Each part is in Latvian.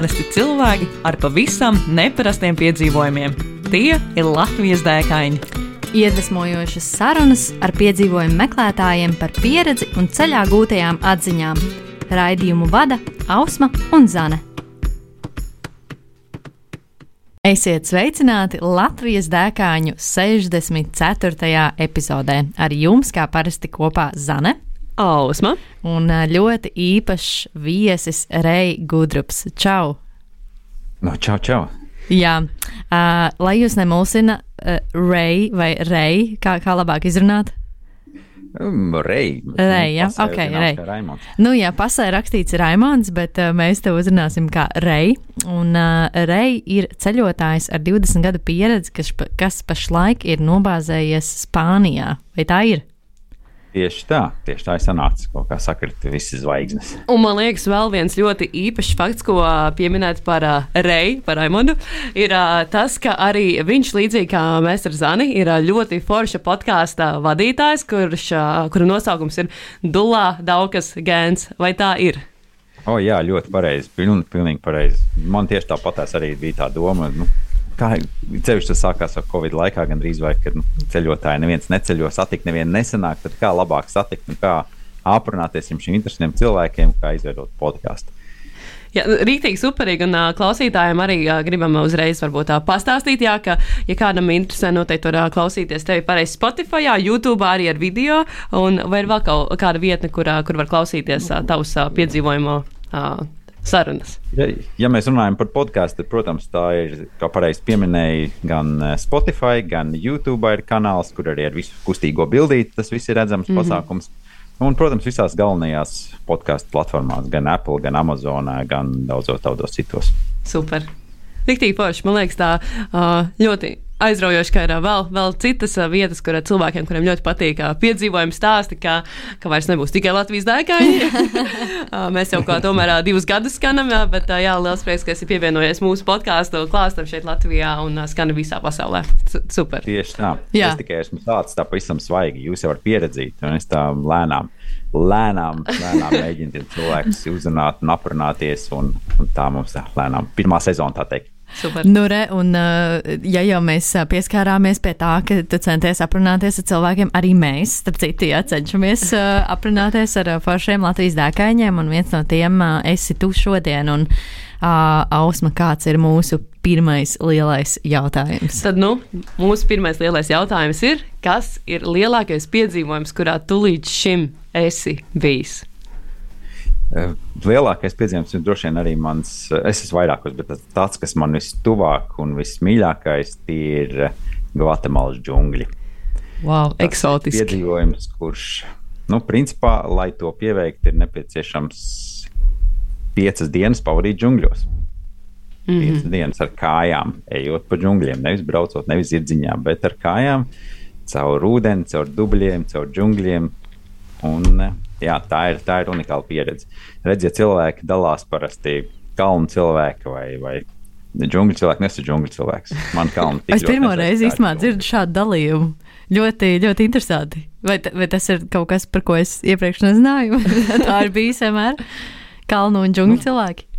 Parasti cilvēki ar pavisam neparastiem piedzīvojumiem. Tie ir Latvijas dēkaini. Iedvesmojošas sarunas ar piedzīvojumu meklētājiem par pieredzi un ceļā gūtajām atziņām. Raidījumu vada Ausma un Zane. Esiet sveicināti Latvijas dēkāņu 64. epizodē. Ar jums, kā parasti, kopā Zane. Ausma. Un ļoti īpašs viesis Rei Gudrups. Čau! No, čau, čau. Jā, uh, lai jūs nemulsina uh, Rei vai Rei, kā, kā labāk izrunāt? Um, Rei. Rei, jā, Pasē ok, zināms, Rei. kā Raimonds. Nu, jā, pasē rakstīts Raimons, bet uh, mēs te uzrunāsim kā Rei. Un uh, Rei ir ceļotājs ar 20 gadu pieredzi, kas, kas pašlaik ir nobāzējies Spānijā. Vai tā ir? Tieši tā, tieši tā ir sanācis. Kaut kā sakrita visas zvaigznes. Un man liekas, vēl viens ļoti īpašs fakts, ko pieminēt par uh, Reju, par Raimondu, ir uh, tas, ka arī viņš, līdzīgi kā mēs ar Zani, ir ā, ļoti forša podkāstu vadītājs, kurš, ā, kura nosaukums ir Dulā Daukas Gēns. Vai tā ir? O, jā, ļoti pareizi. Piln, pilnīgi pareizi. Man tieši tāpatās arī bija tā doma. Nu, kā ceļš tas sākās ar Covid laikā, gandrīz vai kad nu, ceļotāji neviens neceļo, satikt nevienu nesenāk, tad kā labāk satikt un kā aprunāties ar šiem interesantiem cilvēkiem, kā izveidot podkāstu. Jā, rītīgi superīgi, un uh, klausītājiem arī uh, gribam uzreiz varbūt, uh, pastāstīt, jā, ka, ja kādam interesē, noteikti var uh, klausīties tevi pareizi Spotify, YouTube arī ar video, un vai ir vēl kaut kāda vietne, kur, uh, kur var klausīties uh, tavus uh, piedzīvojumu uh, sarunas. Ja, ja mēs runājam par podkāstu, tad, protams, tā ir, kā pareizi pieminēja, gan eh, Spotify, gan YouTube ir kanāls, kur arī ar visu kustīgo bildīti tas viss ir redzams mm -hmm. pasākums. Un, protams, visās galvenajās podkāstu platformās, gan Apple, gan Amazon, gan daudzos tādos citos. Super. Riktīgi forši. Man liekas, tā ļoti aizraujoši, ka ir vēl, vēl citas vietas, kur cilvēkiem, kuriem ļoti patīk piedzīvojumi stāsti, ka, ka vairs nebūs tikai Latvijas uh, mēs jau kā tomēr divus gadus skanam, bet jā, liels prieks, ka esi pievienojies mūsu podkāstu klāstam šeit Latvijā un uh, skan visā pasaulē. Su- Super. Tieši tā. Jā. Es tikai esmu tāds tā pavisam svaigi. Jūs jau varat pieredzēt, un es tā lēnām, lēnām, lēnām mēģinu tiem cilvēkus uzrunāt un aprunāties. Un, un tā mums tā lēnām pirmā sezona, tā teikt. Super. Nu, re, un, uh, ja jau mēs uh, pieskārāmies pie tā, ka tu centies aprunāties ar cilvēkiem, arī mēs, starp citu, ja, cenšamies uh, aprunāties ar foršiem Latvijas dēkaņiem, un viens no tiem esi tu šodien. Un, Ausma, kāds ir mūsu pirmais lielais jautājums? Tad nu, mūsu pirmais lielais jautājums ir, kas ir lielākais piedzīvojums, kurā tu līdz šim esi bijis? Eh, Lielākais piedzīvums ir droši vien arī mans, eh, es esmu vairākos, bet tas tāds, kas man vistuvāk un vismīļākais, tie ir eh, Gvatemalas džungļi. Wow, Tas ir eksotiski. Piedzīvojums, kurš, nu, principā, lai to pieveiktu, ir nepieciešams piecas dienas pavadīt džungļos. Mm -hmm. Piecas dienas ar kājām, ejot pa džungļiem, nevis braucot, nevis iedziņā, bet ar kājām, caur ūdeni, caur dubļiem, caur džungļiem. Un, eh, jā, tā ir, tā ir unikāla pieredze. Redziet, cilvēki dalās parasti kalnu cilvēki vai, vai džungļu cilvēki, nesu džungļu cilvēks. Man kalnu tik Es pirmo reizi īstenībā dzirdu šādu dalījumu. Ļoti, ļoti interesanti. Vai, vai tas ir kaut kas, par ko es iepriekš nezināju? Tā ir bijis vienmēr. Kalnu un džungļu cilvēki.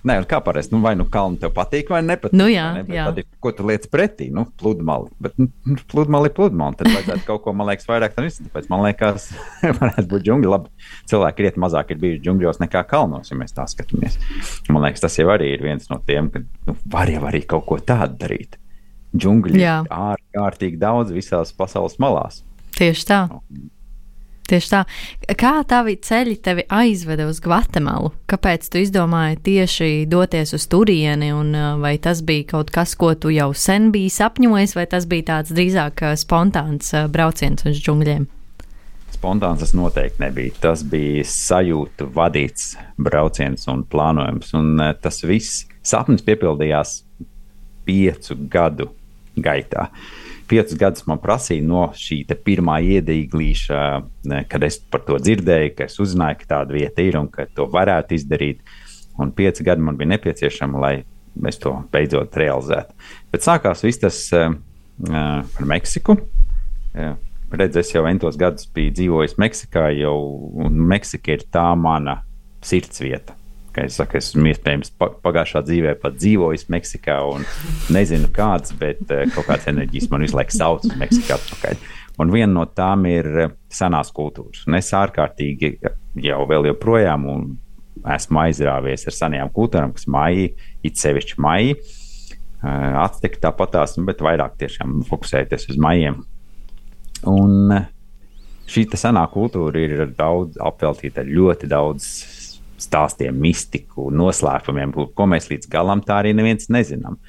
Nē, un kā parasti, nu, vai nu kalnu tev patīk, vai nepatīk. Nu jā, vai ne? Bet jā. Tad, ir, ko tu liec pretī? Nu, pludmali. Bet nu, pludmali ir pludmali. Tad vajadzētu kaut ko, man liekas, vairāk tam visam. Tāpēc man liekas, varētu būt džungļi. Labi, cilvēki riet mazāk ir bijuši džungļos nekā kalnos, ja mēs tā skatāmies. Man liekas, tas jau arī ir viens no tiem, ka nu, var jau arī kaut ko tādu darīt. Džungļi ir ārkārtīgi daudz visās pasaules malās. Tieši tā. Tieši tā. Kā tavi ceļi tevi aizveda uz Gvatemalu? Kāpēc tu izdomāji tieši doties uz turieni? Un, uh, vai tas bija kaut kas, ko tu jau sen biji sapņojis, vai tas bija tāds drīzāk uh, spontāns uh, brauciens uz džungļiem? Spontāns tas noteikti nebija. Tas bija sajūta vadīts brauciens un plānojums. Un tas viss sapnis piepildījās piecu gadu gaitā. Piecus gadus man prasīja no šī pirmā iedīglīša, kad es par to dzirdēju, ka es uzzināju, ka tāda vieta ir un ka to varētu izdarīt. Un pieci gadi man bija nepieciešami, lai mēs to beidzot realizētu. Bet sākās viss tas uh, par Meksiku. Uh, redz, es jau entos gadus biju dzīvojis Meksikā, jau, Meksika ir tā mana sirds vieta. Kā es saku, esmu iespējams pagājušā dzīvē pat dzīvojis Meksikā un nezinu kādas, bet kaut kādas enerģijas man visu laiku sauc uz Meksiku atpakaļ. Un viena no tām ir senās kultūras. Un es ārkārtīgi jau vēl joprojām esmu aizrāvies ar senajām kultūrām, kas maija, it sevišķi maija. Atstikt tāpatās, nu, bet vairāk tiešām fokusēties uz maijiem. Un šī senā kultūra ir daudz apveltīta ar ļoti daudz stāstiem, mistiku, noslēpumiem, ko mēs līdz galam tā arī neviens nezinām.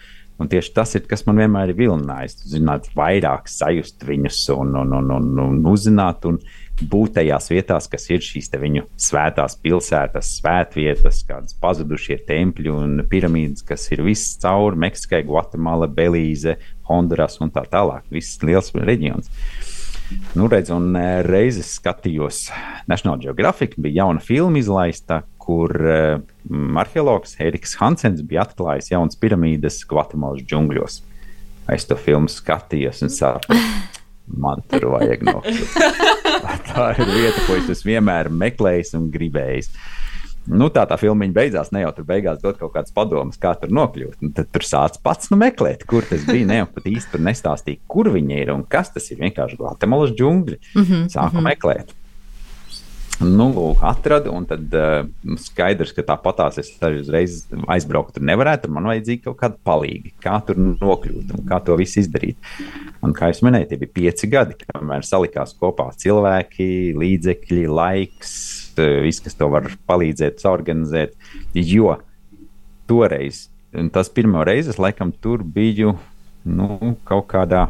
Un tieši tas ir, kas man vienmēr ir vilinājis. Zināt, vairāk sajust viņus un, un, un, un, un uzzināt un būt tajās vietās, kas ir šīs viņu svētās pilsētas, svētvietas, kādas pazudušie tempļi un piramīdas, kas ir viss cauri Meksikai, Gvatemala, Belīze, Honduras un tā tālāk. Viss liels reģions. Nu, redz, un e, reizes skatījos National Geographic, bija jauna filma izlaista, kur um, arheologs Eriks Hansens bija atklājis jaunas piramīdas Gvatemalas džungļos. Es to filmu skatījos un sapratu, man tur vajag nokļūt. Tā ir vieta, ko es vienmēr meklēju un gribēju. Nu, tā tā filma beidzās. Ne jau tur beigās dot kaut kādas padomas, kā tur nokļūt. Nu, tad tur sāc pats nu, meklēt, kur tas bija. Ne jau pat īsti nestāstīja, kur viņi ir un kas tas ir. Vienkārši Gvatemalas džungļi. Mm -hmm, Sāku mm -hmm. meklēt. Nu, lūk, atradu, un tad uh, skaidrs, ka tāpatās es arī uzreiz aizbraukt tur nevarētu. Tur man vajadzīga kaut kāda palīga, kā tur nokļūt un kā to visu izdarīt. Un, kā jau minēju, tie bija pieci gadi, kamēr salikās kopā cilvēki, līdzekļi, laiks, viss, kas to var palīdzēt, organizēt. Jo toreiz, tas pirmo reizi, es laikam tur biju nu, kaut kādā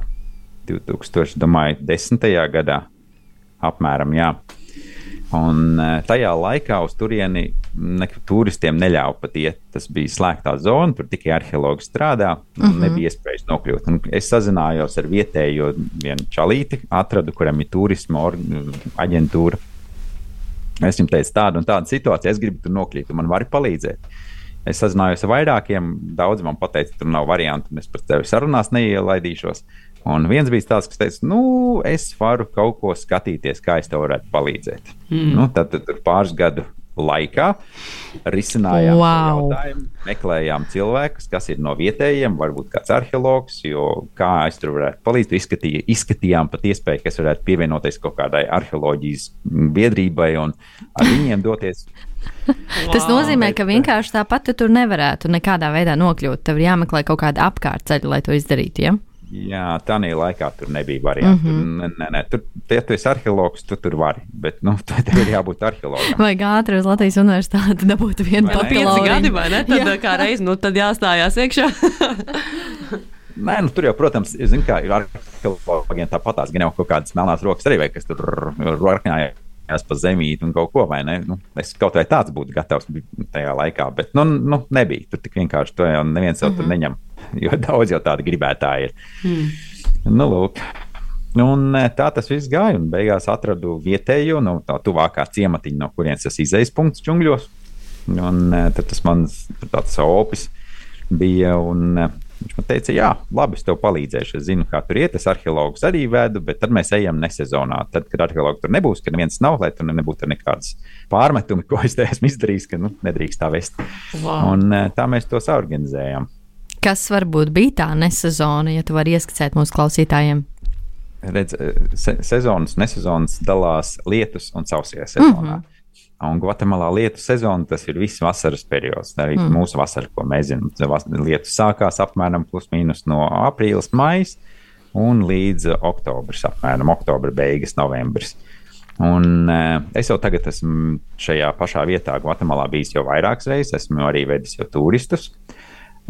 2010. gadā apmēram. Jā. Un e, tajā laikā uz turieni ne, turistiem neļāva pat iet. Tas bija slēgtā zona, tur tikai arheologi strādā, un uh -huh. nebija iespējas nokļūt. Un es sazinājos ar vietējo čalīti, atradu, kuram ir turisma aģentūra. Es viņam teicu, tāda un tāda situācija, es gribu tur nokļūt, un man vari palīdzēt. Es sazinājos ar vairākiem, daudz man teica, tur nav variantu, un es par tevi sarunās neielaidīšos. Un viens bija tāds, kas teica, nu, es varu kaut ko skatīties, kā es tev varētu palīdzēt. Mm. Nu, tad, tad pāris gadu laikā risinājām wow. jautājumu, meklējām cilvēkus, kas ir no vietējiem, varbūt kāds arheologs, jo kā es tur varētu palīdzēt. Izskatīja, izskatījām pat iespēju, kas varētu pievienoties kaut kādai arheoloģijas biedrībai un ar viņiem doties. Wow, Tas nozīmē, ka vienkārši tāpat tu tur nevarētu nekādā veidā nokļūt. Tev ir jāmeklē kaut kāda apkārtceļa, lai to izdarītu. Ja? Jā, tā laikā tur nebija variantu. Mm -hmm. Nē, nē, tur, ja tu esi arheologs, tu tur vari. Bet, nu, tev ir jābūt arheologam. Vai ātri uz Latvijas universitāti dabūtu vienu papildu gadi, vai ne? Tad Jā. kā reiz, nu, tad jāstājās iekšā. Nē, nu, tur jau, protams, ir, zin, kā, ir arheologiem tāpatās, gan jau kaut kādas melnās rokas arī, vai kas tur rokņājās pa zemīti un kaut ko, vai ne? Nu, es kaut vai tāds būtu gatavs tajā laikā, bet, nu, nu nebija. Tur tik vienkārši to jau neviens jau mm -hmm. tur mhm. neņem. jo daudz jau tādu gribētāju ir. Mm. Nu, lūk. Un e, tā tas viss gāja, beigās atradu vietējo, no nu, tā tuvākā ciematiņa, no kurienes tas izējas punkts džungļos. Un e, tad tas mans opis bija. Un, e, Viņš man teica, jā, labi, es tev palīdzēšu. Es zinu, kā tur iet. Es arheologus arī vedu, bet tad mēs ejam nesezonā. Tad, kad arheologi tur nebūs, kad neviens nav, lai tur nebūtu nekādas pārmetumi, ko es te esmu izdarījis, ka nu, nedrīkst tā vest. Wow. Un tā mēs to saorganizējām. Kas varbūt bija tā nesezona, ja tu vari ieskicēt mūsu klausītājiem? Redz, se sezonas, nesezonas dalās lietus un sausajā sezonā. Mm -hmm. Un Gvatemalā lietu sezona tas ir viss vasaras periods. Arī mm. mūsu vasara, ko mēs zinām, lietus sākās apmēram plus mīnus no aprīļa, maija un līdz oktobris, apmēram oktobra beigas, novembris. Un, uh, es jau tagad esmu šajā pašā vietā, Gvatemalā, bijis jau vairākas reizes. Esmu arī vedis jau turistus.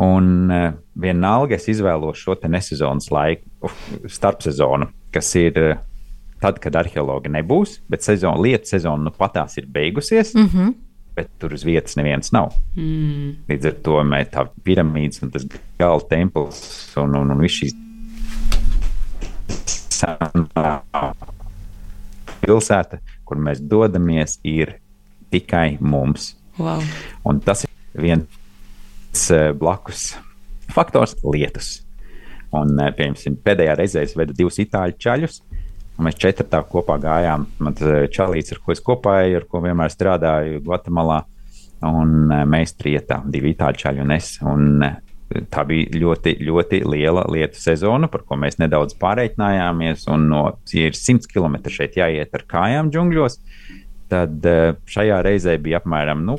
Un uh, vienalga es izvēlos šo nesezonas laiku, uh, starpsezonu, kas ir uh, tad, kad arheologi nebūs, bet sezona, lietu sezona nu patās ir beigusies. Mm -hmm. Bet tur uz vietas neviens nav. Mm. Līdz ar to mēs tā piramīdas un tas gala templis un, un, un viss šīs pilsēta, kur mēs dodamies, ir tikai mums. Wow. Un tas ir viens Eh, blakus faktors - lietus. Un, eh, piemēram, pēdējā reizē es vedu divus itāļu čaļus. Mēs četrtā kopā gājām. Man tas eh, čalīts, ar ko es kopā eju, ar ko vienmēr strādāju Gvatemalā. Un mēs trietā, divi itāļu čaļi un es. Un tā bija ļoti, ļoti liela lietu sezona, par ko mēs nedaudz pārreikinājāmies. Un no, ja ir 100 km šeit jāiet ar kājām džungļos, tad šajā reizē bija apmēram nu,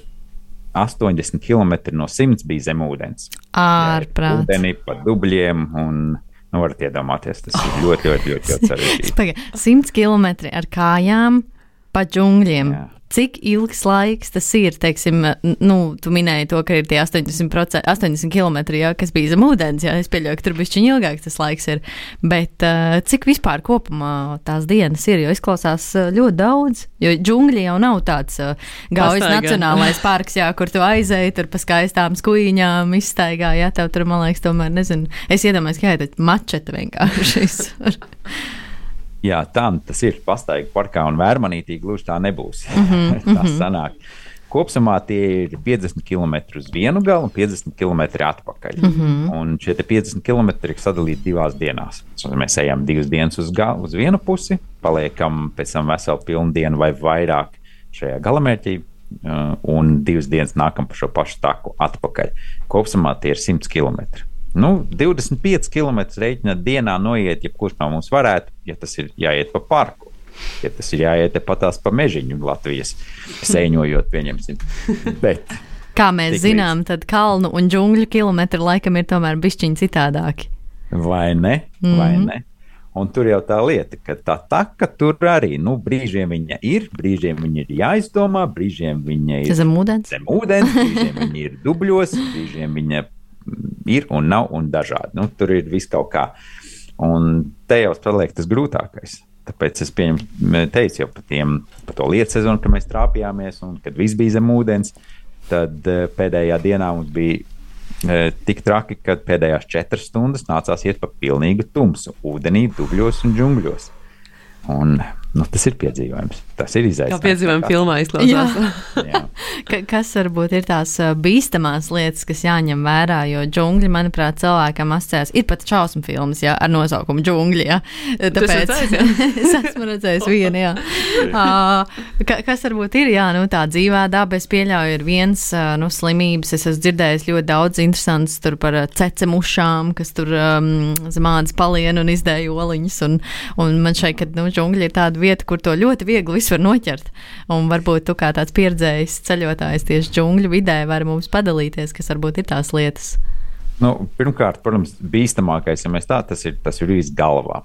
80 km no 100 bija zem ūdens. Ārprāt. Ūdeni pa dubļiem un. Nu, varat iedomāties, tas ir ļoti, ļoti, ļoti, ļoti sarežģīti. 100 km ar kājām pa džungļiem. Jā. Cik ilgs laiks tas ir? Teiksim, nu, tu minēji to, ka ir tie 80, 80 km, jā, kas bija zem ūdens. Jā, es pieļauju, ka tur bija šķiņķi ilgāk tas laiks. Ir. Bet uh, cik vispār kopumā tās dienas ir? Jo izklausās uh, ļoti daudz. Jo džungļi jau nav tāds uh, gaujas nacionālais parks, jā, kur tu aizēji tur pa skaistām skuīņām, izstaigā. Jā, tev tur, man liekas, tomēr nezinu. Es iedomājos, ka jā, tā mačeta vienkārši. Jā, tā tas ir. Pastaigā parkā un vērmanītī gluži tā nebūs. Mm -hmm, tas mm -hmm. sanāk. Kopumā tie ir 50 km uz vienu galu un 50 km atpakaļ. Mm -hmm. Un šie 50 km ir sadalīti divās dienās. Mēs ejam divas dienas uz, galu, uz vienu pusi, paliekam pēc tam veselu pilnu dienu vai vairāk šajā galamērķī, uh, un divas dienas nākam pa šo pašu taku atpakaļ. Kopumā tie ir 100 km. Nu, 25 km reiķina dienā noiet, jebkurš no mums varētu, ja tas ir jāiet pa parku. Ja tas ir jāiet patās pa mežiņu Latvijas sēņojot, pieņemsim. Bet, Kā mēs zinām, līdz... tad kalnu un džungļu kilometri laikam ir tomēr bišķiņi citādāki. Vai ne? Mm -hmm. Vai ne? Un tur jau tā lieta, ka tā taka tur arī, nu, brīžiem viņa ir, brīžiem viņa ir jāizdomā, brīžiem viņa ir zem ūdens, zem ūdens brīžiem viņa ir dubļos, brīžiem viņa ir un nav un dažādi. Nu, tur ir viss kaut kā. Un te jau paliek tas grūtākais. Tāpēc es pieņemu, teicu jau par, tiem, par to lietu sezonu, kad mēs trāpījāmies un kad viss bija zem ūdens. Tad uh, pēdējā dienā mums bija uh, tik traki, ka pēdējās četras stundas nācās iet pa pilnīgu tumsu, ūdenī, dubļos un džungļos. Un Nu, tas ir piedzīvojums. Tas ir izaicinājums. Kā piedzīvojuma filmā izklausās. Jā. Jā. kas varbūt ir tās bīstamās lietas, kas jāņem vērā? Jo džungļi, manuprāt, cilvēkam asociējas. Ir pat šausmu filmas jā, ar nosaukumu džungļi. Jā. Tāpēc es esmu redzējis vienu. Jā. Uh, kas varbūt ir jā, nu, tā dzīvā daba? Es pieļauju, ir viens uh, nu, slimības. Es esmu dzirdējis ļoti daudz interesants par cecemušām, kas tur um, zemādas palienu un izdēja oliņas. Un, un man šeit, kad nu, džungļi ir tāda vieta, kur to ļoti viegli var noķert. Un varbūt tu kā tāds pieredzējis ceļotājs tieši džungļu vidē vari mums padalīties, kas varbūt ir tās lietas. Nu, pirmkārt, protams, bīstamākais, ja mēs tā, tas ir, tas ir viss galvā.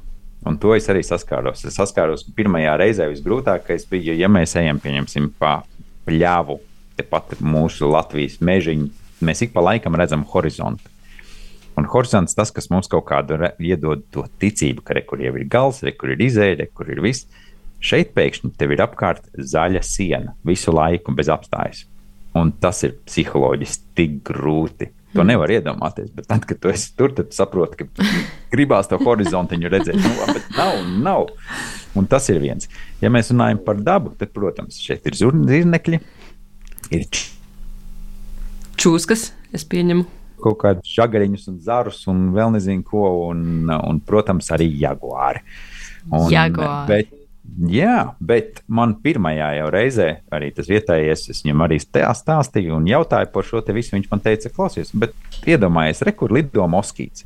Un to es arī saskāros. Es saskāros pirmajā reizē visgrūtākais bija, ja mēs ejam, pieņemsim, pa pļāvu, tepat mūsu Latvijas mežiņu, mēs ik pa laikam redzam horizontu. Un horizonts tas, kas mums kaut kādu iedod to ticību, ka re, kur jau ir gals, re, kur ir izēde, kur ir viss. Šeit pēkšņi tev ir apkārt zaļa siena visu laiku bez apstājas. Un tas ir psiholoģiski tik grūti. To mm. nevar iedomāties. Bet tad, kad tu esi tur, tad saproti, ka gribās to horizontiņu redzēt. Nu, bet nav, nav. Un tas ir viens. Ja mēs runājam par dabu, tad, protams, šeit ir zirnekļi, ir čūskas, es pieņemu. Kaut kādus žagariņus un zarus un vēl nezinu ko, un, un protams, arī jaguāri. Un, jaguāri. Bet, Jā, bet man pirmajā jau reizē arī tas vietējais, es viņam arī stāstīju un jautāju par šo te visu. Viņš man teica, klausies, bet iedomājies, re, kur lido moskīts.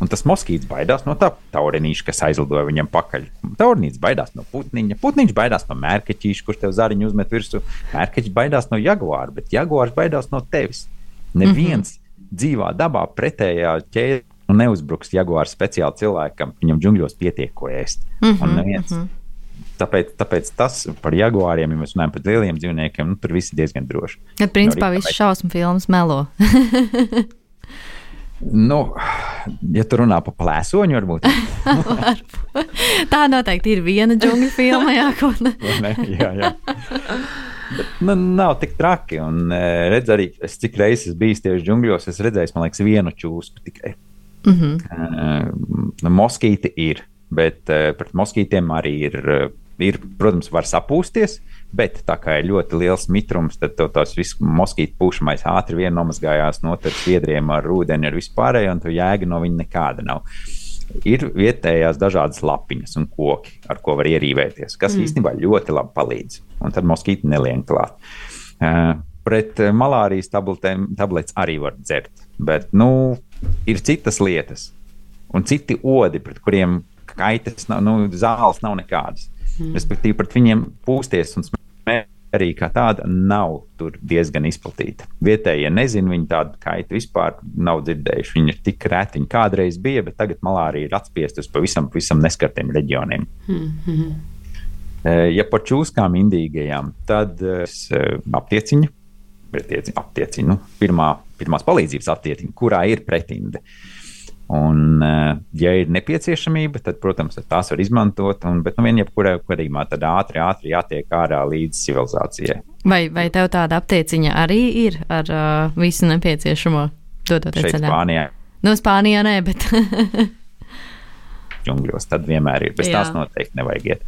Un tas moskīts baidās no tā taurenīša, kas aizlidoja viņam pakaļ. Taurenīts baidās no putniņa, putniņš baidās no mērķeķīša, kurš tev zariņu uzmet virsū. Mērķeķis baidās no jaguāra, bet jaguārs baidās no tevis. Neviens mm -hmm. Dzīvā dabā pretējā ķēdē neuzbruks jaguārs speciāli cilvēkam, viņam džungļos pietiek ko ēst. Mm -hmm, un neviens. Mm -hmm Tāpēc, tāpēc tas par jaguāriem, ja mēs runājam par lieliem dzīvniekiem, nu, tur viss ir diezgan droši. Bet, principā, viss šausmu filmas melo. nu, ja tu runā par plēsoņu, varbūt. Tā noteikti ir viena džungļu filma, jā, ko ne. ne? Jā, jā. Nu, nav tik traki. Un, e, redz, arī es cik reizes biju tieši džungļos, es redzēju, man liekas, vienu čūsku tikai. Mm -hmm. uh, moskīti ir, bet uh, pret moskītiem arī ir uh, ir, protams, var sapūsties, bet tā kā ir ļoti liels mitrums, tad tās visas moskītu pušamais ātri vien nomazgājās no otras viedriem ar ūdeni, ar vispārējo, un tu jēga no viņa nekāda nav. Ir vietējās dažādas lapiņas un koki, ar ko var ierīvēties, kas mm. īstenībā ļoti labi palīdz. Un tad moskīti nelien klāt. Uh, pret eh, malārijas tabletēm, tabletes arī var dzert. Bet nu, ir citas lietas un citi odi, pret kuriem kaitas, nav, nu, zāles nav nekādas. Mm. Respektīvi, pret viņiem pūsties un smēķēt arī kā tāda nav tur diezgan izplatīta. Vietējie nezina, viņi tādu kaitu vispār nav dzirdējuši. Viņi ir tik reti, viņi kādreiz bija, bet tagad malārija ir atspiesta uz pavisam, pavisam neskartiem reģioniem. Mm -hmm. Ja par čūskām indīgajām, tad aptieciņa, aptieciņa nu, pirmā, pirmās palīdzības aptieciņa, kurā ir pretinde. Uh, Un, eh, ja ir nepieciešamība, tad, protams, tās var izmantot. Un, bet, nu, vienā gadījumā tad ātri, ātri jātiek ārā līdz civilizācijai. Vai, vai tev tāda aptieciņa arī ir ar uh, visu nepieciešamo dodoties ceļā? Spānijā. Nu, Spānijā nē, bet. Džungļos tad vienmēr ir. Bez Jā. tās noteikti nevajag iet.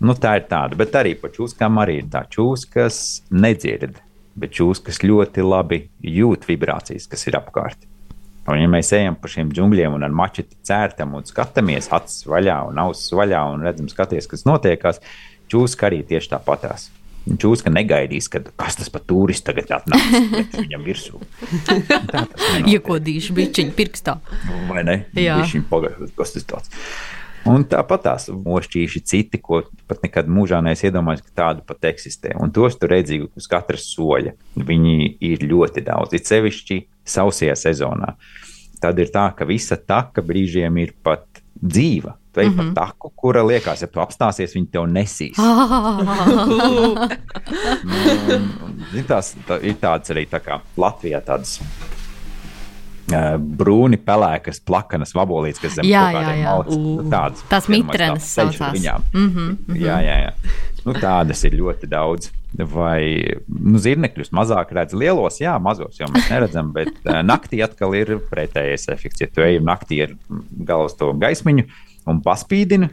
Nu, tā ir tāda, bet arī par čūskām arī ir tā čūskas nedzird, bet čūskas ļoti labi jūt vibrācijas, kas ir apkārt. Un, ja mēs ejam pa šiem džungļiem un ar mačeti cērtam un skatāmies acis vaļā un ausis vaļā un redzam, skaties, kas notiekās, čūska arī tieši tāpatās. Čūska negaidīs, kad kas tas par turistu tagad atnāks viņam virsū. Iekodīšu bišķiņu pirkstā. Vai ne? Jā. Bišķiņ pagaidu, kas tas tāds. Un tāpat tās mošķīši citi, ko pat nekad mūžā neesmu iedomājies, ka tādu pat eksistē. Un tos tur redzīgi uz katras soļa. Viņi ir ļoti daudz, it sevišķi sausajā sezonā. Tad ir tā, ka visa taka brīžiem ir pat dzīva. Tu ej mm -hmm. pa mhm. taku, kura liekas, ja tu apstāsies, viņi tev nesīs. nu, tās, tā, ir tādas arī tā kā Latvijā tādas brūni, pelēkas, plakanas vabolītes, kas zem jā, jā. Malks, nu, tādas. Tās mitrenes saucās. Mm -hmm, mm -hmm. Jā, jā, jā. Nu, tādas ir ļoti daudz. Vai nu, zirnekļus mazāk redz lielos, jā, mazos jau mēs neredzam, bet uh, naktī atkal ir pretējais efekts. Ja tu ej naktī ar galvas to gaismiņu un paspīdini,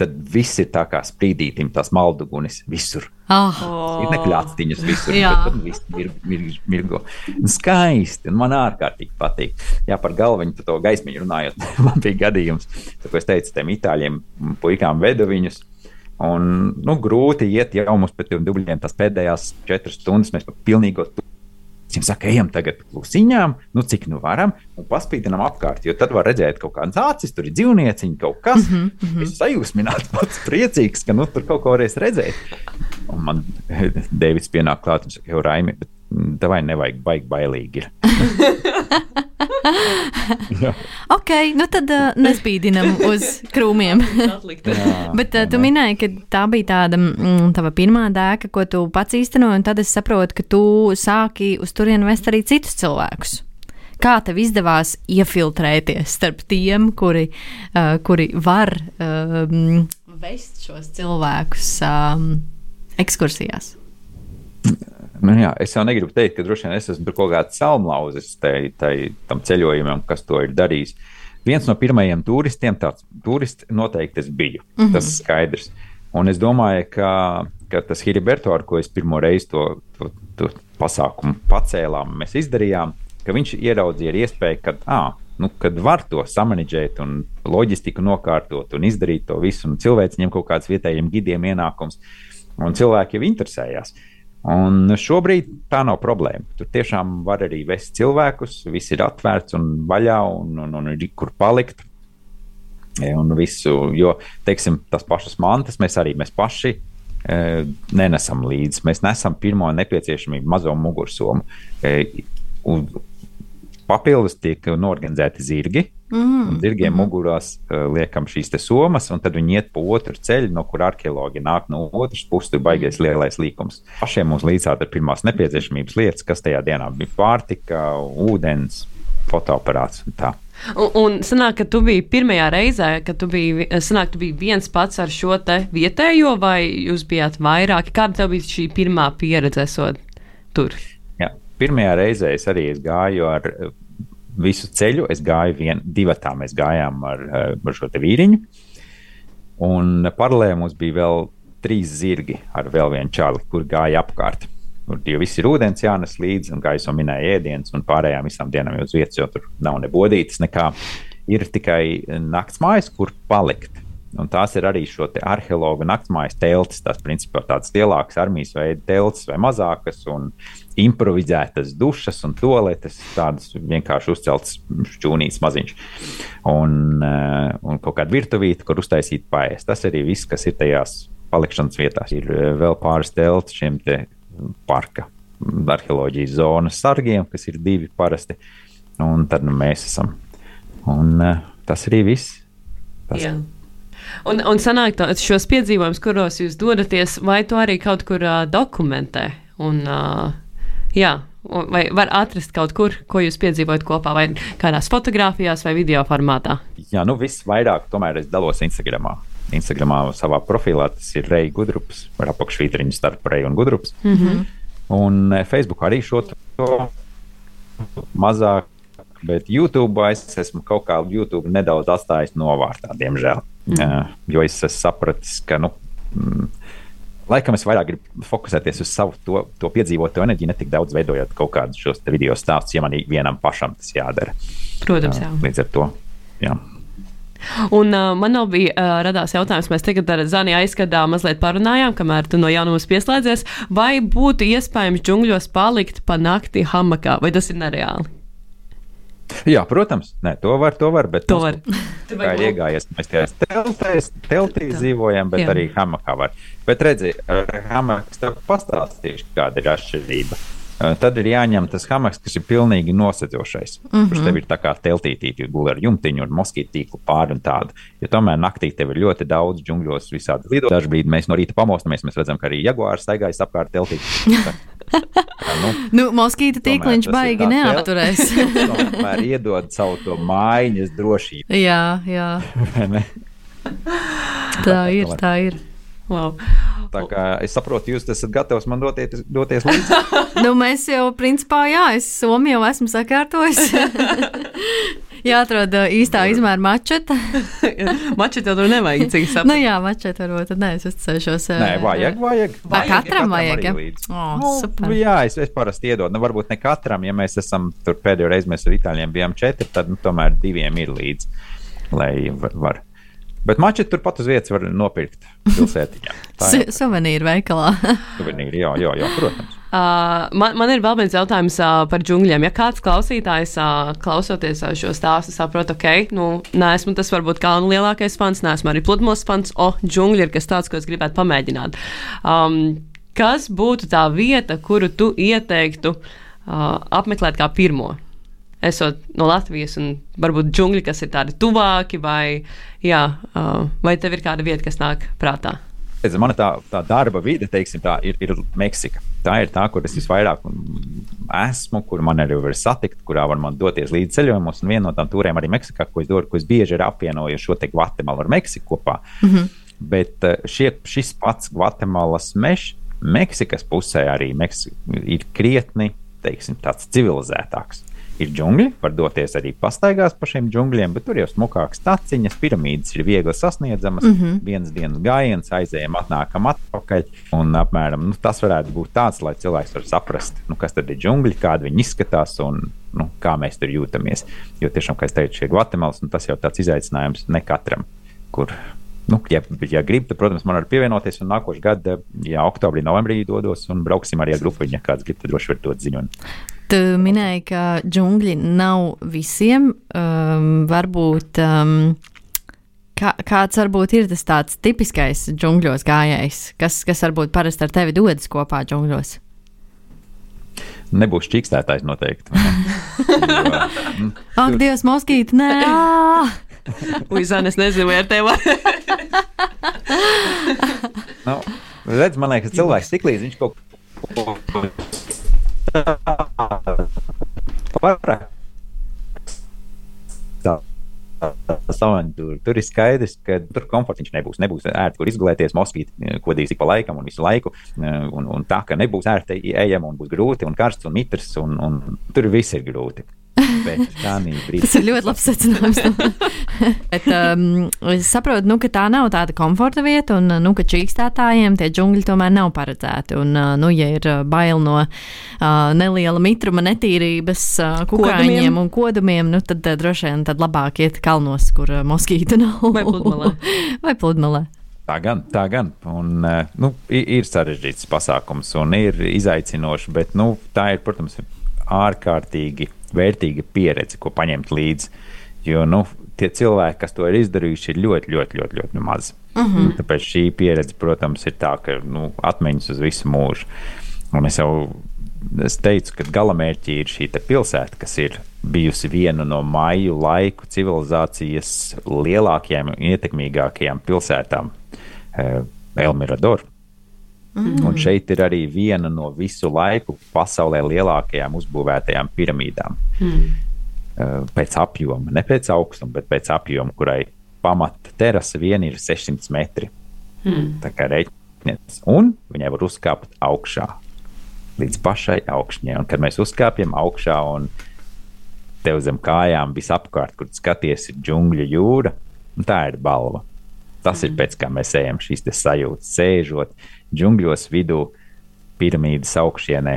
tad viss ir tā kā sprīdītim, tās maldugunis visur. Oh. Ir nekļāciņas visur, tad viss ir mir, mirgo. Skaisti, un man ārkārtīgi patīk. Jā, par galviņu par to gaismiņu runājot, man bija gadījums, tā, ko es teicu tiem itāļiem puikām vedu viņus. Un, nu, grūti iet jau mums pēc tam dubļiem, tās pēdējās četras stundas mēs pa pilnīgo Viņam saka, ejam tagad klusiņām, nu cik nu varam, un paspīdinām apkārt. Jo tad var redzēt kaut kādas acis, tur ir dzīvnieciņi, kaut kas. Mm -hmm. Es sajūsmināts, pats priecīgs, ka nu, tur kaut ko varēs redzēt. Un man Deivids pienāk klāt un saka, jau Raimi, bet vai nevajag baigi bailīgi. ok, nu tad uh, nespīdinam uz krūmiem. Bet uh, tu minēji, ka tā bija tāda mm, tava pirmā dēka, ko tu pats īstenoji, un tad es saprotu, ka tu sāki uz turieni vest arī citus cilvēkus. Kā tev izdevās iefiltrēties starp tiem, kuri, uh, kuri var um, vest šos cilvēkus um, ekskursijās? Nu, jā, es jau negribu teikt, ka droši vien es esmu kaut kāds salmlauzis tam ceļojumam, kas to ir darījis. Viens no pirmajiem turistiem, tāds turists noteikti es biju. Mm -hmm. Tas ir skaidrs. Un es domāju, ka, ka tas Hiriberto, ar ko es pirmo reizi to, to, to pasākumu pacēlām, mēs izdarījām, ka viņš ieraudzīja iespēju, ka, ah, nu, kad var to samanģēt un loģistiku nokārtot un izdarīt to visu, un cilvēks ņem kaut kādus vietējiem gidiem ienākums, un cilvēki jau interesējās. Uh, Un šobrīd tā nav problēma. Tur tiešām var arī vest cilvēkus, viss ir atvērts un vaļā, un, un, un ir kur palikt. E, un visu, jo, teiksim, tas pašas mantas mēs arī mēs paši e, nenesam līdzi. Mēs nesam pirmo nepieciešamību mazo mugursomu. E, un, papildus tiek norganizēti zirgi. Mm. Zirgiem mm. mugurās uh, liekam šīs somas, un tad viņi iet pa otru ceļu, no kur arheologi nāk no otras puses. Tur baigais lielais līkums. Pašiem mums līdzās ir pirmās nepieciešamības lietas, kas tajā dienā bija pārtika, ūdens, fotoaparāts un tā. Un, un sanāk, ka tu biji pirmajā reizē, kad tu biji, sanāk, tu biji viens pats ar šo te vietējo, vai jūs bijāt vairāki? Kāda tev bija šī pirmā pieredze esot tur? Jā, pirmajā reizē es arī es gāju ar visu ceļu es gāju vien, divatā. Mēs gājām ar, eh, ar šo vīriņu. Un paralēli mums bija vēl trīs zirgi ar vēl vienu čāli, kur gāja apkārt. Tur jau viss ir ūdens jānes līdzi, un gaisa minēja ēdienas, un pārējām visām dienām jau uz vietas, jo tur nav ne bodītas, nekā. Ir tikai nakts mājas, kur palikt. Un tās ir arī šo arheologu naktsmājas teltis. Tās principā tādas lielākas armijas veida teltis vai mazākas, un improvizētas dušas un toaletes, tādas vienkārši uzceltas šķūnītes maziņš. Un, uh, un kaut kāda virtuvīte, kur uztaisīt paēst. Tas arī viss, kas ir tajās palikšanas vietās. Ir uh, vēl pāris teltis šiem te parka arheoloģijas zonas sargiem, kas ir divi parasti. Un tad nu, mēs esam. Un uh, tas arī viss. Tas. Jā. Un, un sanāk, tā, šos piedzīvojumus, kuros jūs dodaties, vai to arī kaut kur uh, dokumentē? Un, uh, jā, vai var atrast kaut kur, ko jūs piedzīvojat kopā, vai kādās fotografijās, vai video formātā? Jā, nu viss vairāk tomēr es dalos Instagramā. Instagramā savā profilā tas ir Reija Gudrups, ar apakšvītriņu starp Reiju un Gudrups. Mm -hmm. Un Facebook arī šo to mazāk, bet YouTube es esmu kaut kā YouTube nedaudz atstājis novārtā, diemžēl. Mm. Jo es esmu sapratis, ka, nu, mm, laikam es vairāk gribu fokusēties uz savu to, to piedzīvoto enerģiju, ne tik daudz veidojot kaut kādus šos video stāstus, ja man vienam pašam tas jādara. Protams, jā. Līdz ar to. Jā. Un uh, man jau bija uh, radās jautājums, mēs tagad ar Zani aizskadā mazliet parunājām, kamēr tu no jauna mums pieslēdzies, vai būtu iespējams džungļos palikt pa nakti hamakā, vai tas ir nereāli? Jā, protams, Nē, to var, to var, bet To var. kā ir iegājies, mēs tajās teltēs, teltīs dzīvojam, bet Jā. Arī hamakā var. Bet redzi, es tev pastāstīšu, kāda ir atšķirība. Uh, Tad ir jāņem tas hamaks, kas ir pilnīgi nosedzošais. Mm -hmm. Kurš tev ir tā kā teltītī, gulē ar jumtiņu un moskītu tīklu pāri un tādu. Jo tomēr naktī tev ir ļoti daudz džungļos visādi lidot. Dažbrīd mēs no rīta pamostamies, mēs redzam, ka arī jaguārs staigājas apkārt teltītī. Nu, Nu, moskīta tīkliņš baigi neapturēs. tomēr iedod savu to mājiņas drošību. jā, jā, tā ir, tā ir. Wow. Tā kā es saprotu, jūs esat gatavs man doties, doties līdzi. Nu, mēs jau, principā, jā, es Somiju jau esmu sakārtojis. Jāatrod ā, īstā izmēra mačeta. Mačet jau tur nevajag, cik nu, saprotu. jā, mačeta varbūt, tad nē, es uzticēšos. ā, Nē, vajag, vajag. Ā, vajag katram vajag, ja? arī līdzi. O, Nu, super. jā, es, es parasti iedodu. Nu, varbūt ne katram, ja mēs esam tur pēdējo reizi, mēs ar itāļiem bijām četri, tad nu, tomēr diviem ir līdzi, lai var. var. Bet mačet turpat uz vietas var nopirkt pilsētiņā. Suvenīru veikalā. suvenīri, jā, jā, jā, protams. Uh, man, man ir vēl viens jautājums uh, par džungļiem. Ja kāds klausītājs, uh, klausoties uh, šo stāstu, saprot, ok, nu, neesmu tas varbūt kalnu lielākais fans, neesmu arī pludmales fans, o, džungļi ir kas tāds, ko es gribētu pamēģināt. Um, kas būtu tā vieta, kuru tu ieteiktu uh, apmeklēt kā pirmo? Esot no Latvijas, un varbūt džungļi, kas ir tādi tuvāki, vai, jā, uh, vai tev ir kāda vieta, kas nāk prātā? Mana tā, tā darba vide, teiksim, tā ir, ir Meksika. Tā ir tā, kur es visvairāk esmu, kur man arī var satikt, kurā var man doties līdz ceļojumos. Un viena no tām turēm arī Meksikā, ko es dodu, ko es bieži ir apvienoju šo te Gvatemalu ar Meksiku kopā. Mm -hmm. Bet šie, šis pats Gvatemalas mežs Meksikas pusē arī Meksika ir krietni, teiksim, tāds civilizētāks. Ir džungļi, var doties arī pastaigās pa šiem džungļiem, bet tur jau smukākas taciņas, piramīdas ir viegli sasniedzamas. Mm -hmm. Viens dienas gājiens, aizējām, atnākam atpakaļ. Un apmēram nu, tas varētu būt tāds, lai cilvēks var saprast, nu, kas tad ir džungļi, kādi viņi izskatās un nu, kā mēs tur jūtamies. Jo tiešām, kā es teicu, šie Gvatemalas, nu, tas jau tāds izaicinājums ne katram, kur Nu, ja, ja gribi, tad, protams, man var pievienoties. Un nākošais gads, ja oktobrī, novembrī dodos un brauksim arī ar grupu. Ja kāds grib, tad droši var dot ziņu. Tu minēji, ka džungļi nav visiem. Um, varbūt um, kā, kāds varbūt ir tas tāds tipiskais džungļos gājējs, kas, kas varbūt parasti ar tevi dodas kopā džungļos. Nebūs čīkstētājs noteikti. mm, Ak, Dievs, moskīti, nē! ā! Uizāne, es nezinu, vai ar tevi var. nu, redz, man liekas, cilvēks tik līdz viņš kaut ko pārāk. Tā. Tur, tur ir skaidrs, ka tur komforts viņš nebūs. Nebūs ērti, kur izgulēties. Moskīti kodīs ik pa laikam un visu laiku. Un, un tā, ka nebūs ērti ejam un būs grūti un karsts un mitrs. Un, un tur viss ir grūti. Tas ir ļoti labs secinājums. Bet um, es saprotu, nu, ka tā nav tāda komforta vieta, un nu, ka čīkstētājiem tie džungļi tomēr nav paredzēti. Un, uh, nu, ja ir uh, bail no uh, neliela mitruma, netīrības, uh, kukaiņiem un kodumiem, nu, tad uh, droši vien tad labāk iet kalnos, kur uh, moskītu nav. Vai pludmalē. Vai pludmalē. Tā gan, tā gan. Un, nu, ir sarežģīts pasākums un ir izaicinoši, bet nu, tā ir, protams, ārkārtīgi vērtīga pieredze, ko paņemt līdzi. Jo nu, tie cilvēki, kas to ir izdarījuši, ir ļoti, ļoti, ļoti, ļoti maz. Uh mhm. -huh. Tāpēc šī pieredze, protams, ir tā, ka nu, atmiņas uz visu mūžu. Un es jau es teicu, ka galamērķī ir šī pilsēta, kas ir bijusi viena no maiju laiku civilizācijas lielākajām un ietekmīgākajām pilsētām, eh, Elmirador. Mm. Un šeit ir arī viena no visu laiku pasaulē lielākajām uzbūvētajām piramīdām. Mm. Eh, pēc apjoma, ne pēc augstuma, bet pēc apjoma, kurai pamata terasa vien ir 600 metri. Hmm. Tā kā rēķinies, un viņai var uzkāpt augšā līdz pašai augšņai. Un kad mēs uzkāpjam augšā un tev zem kājām visapkārt, kur skaties, ir džungļu jūra, tā ir balva. Tas mm. ir pēc kā mēs ejam šīs sajūtas, sēžot džungļos vidū, piramīdas augšienē.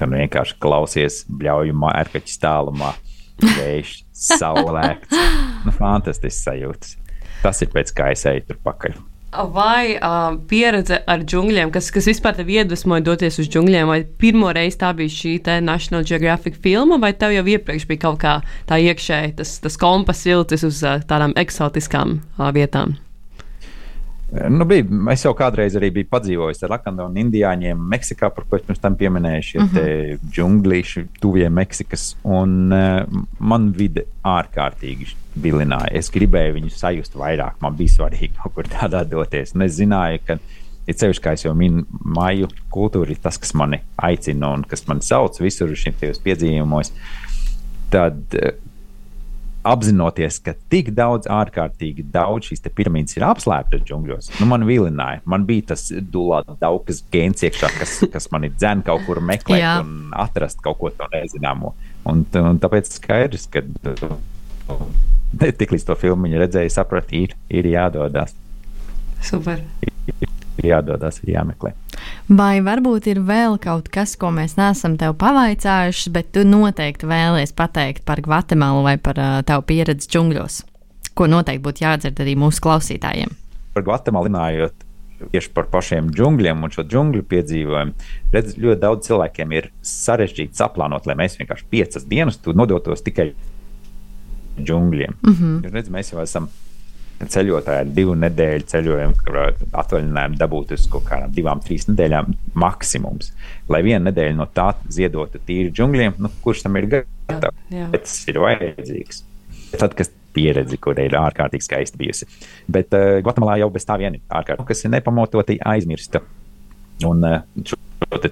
Tad vienkārši klausies bļauju mērkaķu tālumā vējš, saulēkts. Nu, fantastisks sajūtas. Tas ir pēc kā es eju tur pakaļ. Vai uh, pieredze ar džungļiem, kas, kas vispār tevi iedvesmoja doties uz džungļiem, vai pirmo reizi tā bija šī National Geographic filma, vai tev jau iepriekš bija kaut kā tā iekšēji tas, tas kompas vilcis uz uh, tādām eksotiskām uh, vietām? Nu, bija, es jau kādreiz arī biju padzīvojis ar Lakandonu indiāņiem Meksikā, par ko es pirms tam pieminēju, šie uh -huh. džunglīši tuvie Meksikas. Un uh, man vide ārkārtīgi vilināja. Es gribēju viņu sajust vairāk. Man bija svarīgi kaut kur tādā doties. Un es zināju, ka ir ceļš, kā jau minēju, māju kultūra ir tas, kas mani aicina un kas man sauc visur šiem piedzīvumos. Tad uh, apzinoties, ka tik daudz, ārkārtīgi daudz šīs piramīdas ir apslēptas džungļos, nu, man vilināja. Man bija tas daudzas gēns iekšā, kas, kas man ir dzēn kaut kur meklēt Jā. un atrast kaut ko tādu nezināmo. Un, un tāpēc skaidrs, ka tik līdz to filmu redzēju, sapratu, ir, ir jādodas. Super. Ir, jādodas, ir jāmeklē. Vai varbūt ir vēl kaut kas, ko mēs neesam tev pavaicājuši, bet tu noteikti vēlies pateikt par Gvatemalu vai par uh, tavu pieredzi džungļos, ko noteikti būtu jādzird arī mūsu klausītājiem? Par Gvatemalu runājot, tieši par pašiem džungļiem un šo džungļu piedzīvojumu. Redz, ļoti daudz cilvēkiem ir sarežģīti saplānot, lai mēs vienkārši piecas dienas nodotos tikai džungļiem. Mm -hmm. redz, mēs jau esam ceļotāji ar divu nedēļu ceļojumu, kur atvaļinājumu dabūt uz kaut kādām divām, trīs nedēļām maksimums. Lai vienu nedēļu no tā ziedotu tīri džungļiem, nu, kurš tam ir gatavs? Tas ir vajadzīgs. Tad, kas pieredzi, kur ir ārkārtīgi skaista bijusi. Bet uh, Gvatemalā jau bez tā vien ir ārkārtīgi, kas ir nepamatoti aizmirsta. Un uh, šo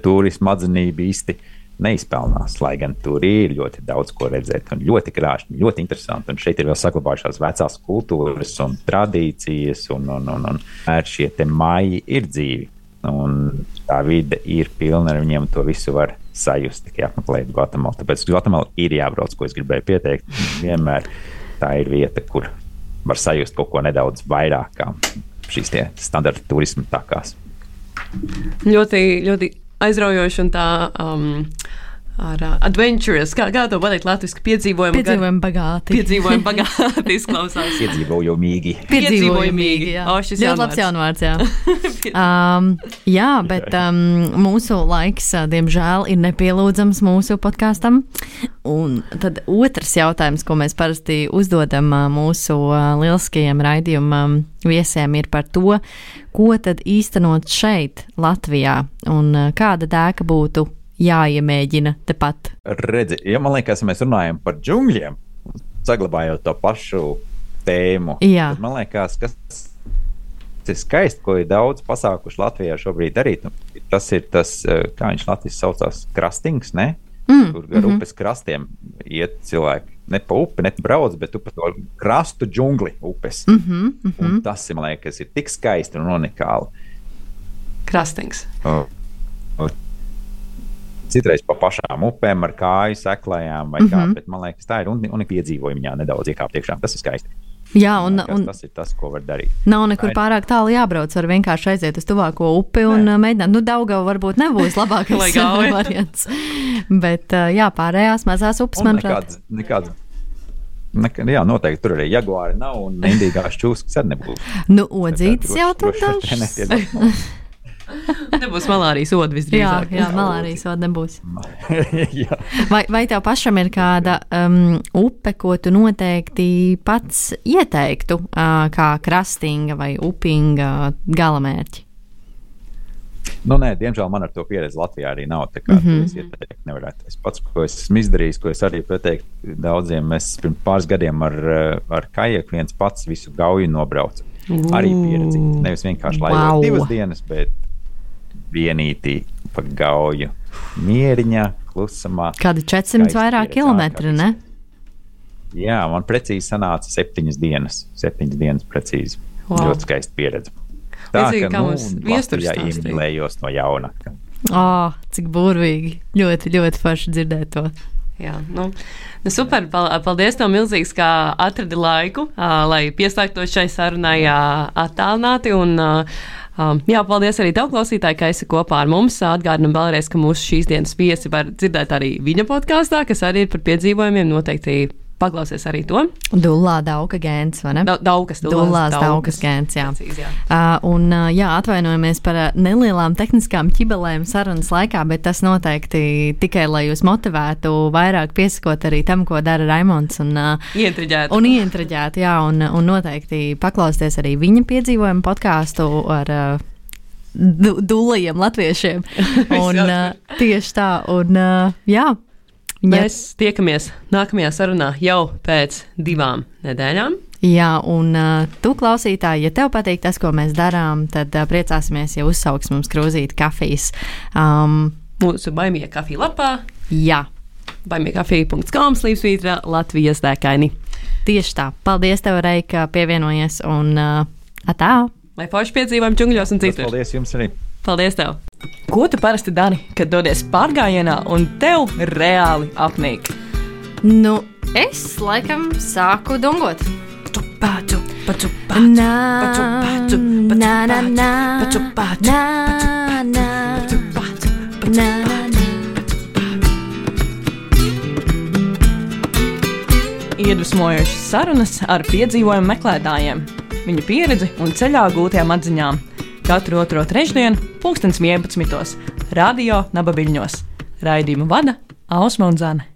turismu atzinību uh, neizpelnās. Lai gan tur ir ļoti daudz ko redzēt, un ļoti krāšņi, ļoti interesanti. Un šeit ir vēl saglabājušās vecās kultūras un tradīcijas, un, un, un, un šie maigi ir dzīvi. Un tā vide ir pilna ar viņiem, to visu var sajust tikai apmeklējot Gvatemalu. Tāpēc Gvatemala ir jābrauc, ko es gribēju pieteikt. Vienmēr tā ir vieta, kur var sajust kaut ko nedaudz vairāk kā šīs standarta turisma takās. Ļoti, ļoti aizraujoši un tā. Um, ar uh, adventures, kā, kā to pateikt, latviešu piedzīvojumu. Piedzīvojumu bagāti. Piedzīvojumu bagāti izklausās. Piedzīvojumīgi. Piedzīvojumīgi. Jā. O, šis ļoti labs jaunvārds, jā. um, jā, bet um, mūsu laiks, diemžēl, ir nepielūdzams mūsu podkāstam. Un tad otrs jautājums, ko mēs parasti uzdodam mūsu lieliskajiem raidījumam viesiem, ir par to, ko tad īstenot šeit, Latvijā, un kāda dēka būtu jāiemēģina tepat. Redzi, ja man liekas, mēs runājam par džungļiem, saglabājot to pašu tēmu, Jā. tad man liekas, kas ir skaisti, ko ir daudz pasākuši Latvijā šobrīd darīt. Nu, tas ir tas, eh, kā viņš Latvijas saucās, krastings, ne? Mm, Tur gar mm -hmm. upes krastiem iet cilvēki. Ne pa upi, ne brauc, bet pa to krastu džungli upes. Mm -hmm, mm -hmm. Un tas, man liekas, ir tik skaisti un unikāli. Krastings. Oh. Citreiz pa pašām upēm ar kāju seklējām, vai mm -hmm. kā, bet man liekas, tā ir un, un piedzīvojumi viņā nedaudz iekāpt iekšā. Tas ir skaisti. Jā, un, un tas ir tas, ko var darīt. Nav nekur pārāk tālu jābrauc. Var vienkārši aiziet uz tuvāko upi un Nē. mēģināt. Nu, Daugava varbūt nebūs labākais variants. Bet, jā, pārējās mazās upes, manuprāt. Nekāds, nekāds Nekā, jā, noteikti tur arī jaguāri nav un indīgās čūskas arī nebūs. Nu, odzītas jau tur dažs. nebūs malārijas soda visdrīzāk. Jā, jā malārijas soda nebūs. vai, vai tev pašam ir kāda um, upe, ko tu noteikti pats ieteiktu uh, kā krastinga vai upinga galamērķi? Nu, nē, diemžēl man ar to pieredzi Latvijā arī nav. Tā kā mm -hmm. es ieteiktu, nevarētu. Es pats, ko es esmu izdarījis, ko es arī pateiktu daudziem, es pirms pāris gadiem ar, eh, ar kajaku viens pats visu gauju nobraucu. Uh, arī pieredzi. Nevis vienkārši laivot wow. divas dienas, bet vienītī pa gauju. Mieriņā, klusumā. Kādi 400 vairāk kilometri, ne? Jā, man precīzi sanāca septiņas dienas. Septiņas dienas precīzi. Wow. Ļoti skaista pieredze. Tā Līdzīgi, kā nu, mums viesturā iemīlējos no jauna. Oh, cik burvīgi. Ļoti, ļoti forši dzirdēt to. Jā, nu, nu super. Paldies, tev milzīgs, ka atradi laiku, lai pieslēgtos šai sarunai attālināti. Un, uh, Um, jā, paldies arī tev, klausītāji, ka esi kopā ar mums. Atgādinam vēlreiz, ka mūsu šīs dienas viesi var dzirdēt arī viņa podkāstā, kas arī ir par piedzīvojumiem. Noteikti Paklausies arī to. Dulā dauka gēns, vai ne? Da, daukas, dulās daukas gēns, jā. Precīzi, jā. Uh, un, uh, jā, atvainojamies par nelielām tehniskām ķibelēm sarunas laikā, bet tas noteikti tikai, lai jūs motivētu vairāk piesakot arī tam, ko dara Raimons. Un, uh, ientriģēt. Un ientriģēt, jā, un, un noteikti paklausties arī viņa piedzīvojumu podkāstu ar uh, dulajiem latviešiem. Un, uh, tieši tā, un uh, jā. Mēs tiekamies nākamajā sarunā jau pēc divām nedēļām. Jā, un uh, tu klausītāji, ja tev patīk tas, ko mēs darām, tad uh, priecāsimies, ja uzsauks mums krūzīt kafijas. Um, Mūsu baimīgā kafija lapā. Jā. Baimīgākafija.com slīpsvītra Latvijas dēkaini. Tieši tā. Paldies tev, Reika, pievienojies un uh, atā. Lai forši piedzīvojam džungļos un citur. Paldies jums arī. Paldies tev! Ko tu parasti dari, kad dodies pārgājienā un tev reāli apnīk? Nu, es laikam sāku dungot. Paču, paču, paču, paču, paču, paču, paču, nā, nā. Iedvesmojošas sarunas ar piedzīvojumu meklētājiem, viņu pieredzi un ceļā gūtajām atziņām katru otro trešdienu, 2011. Radio Nabaviļņos. Raidījumu vada Ausma un Zana.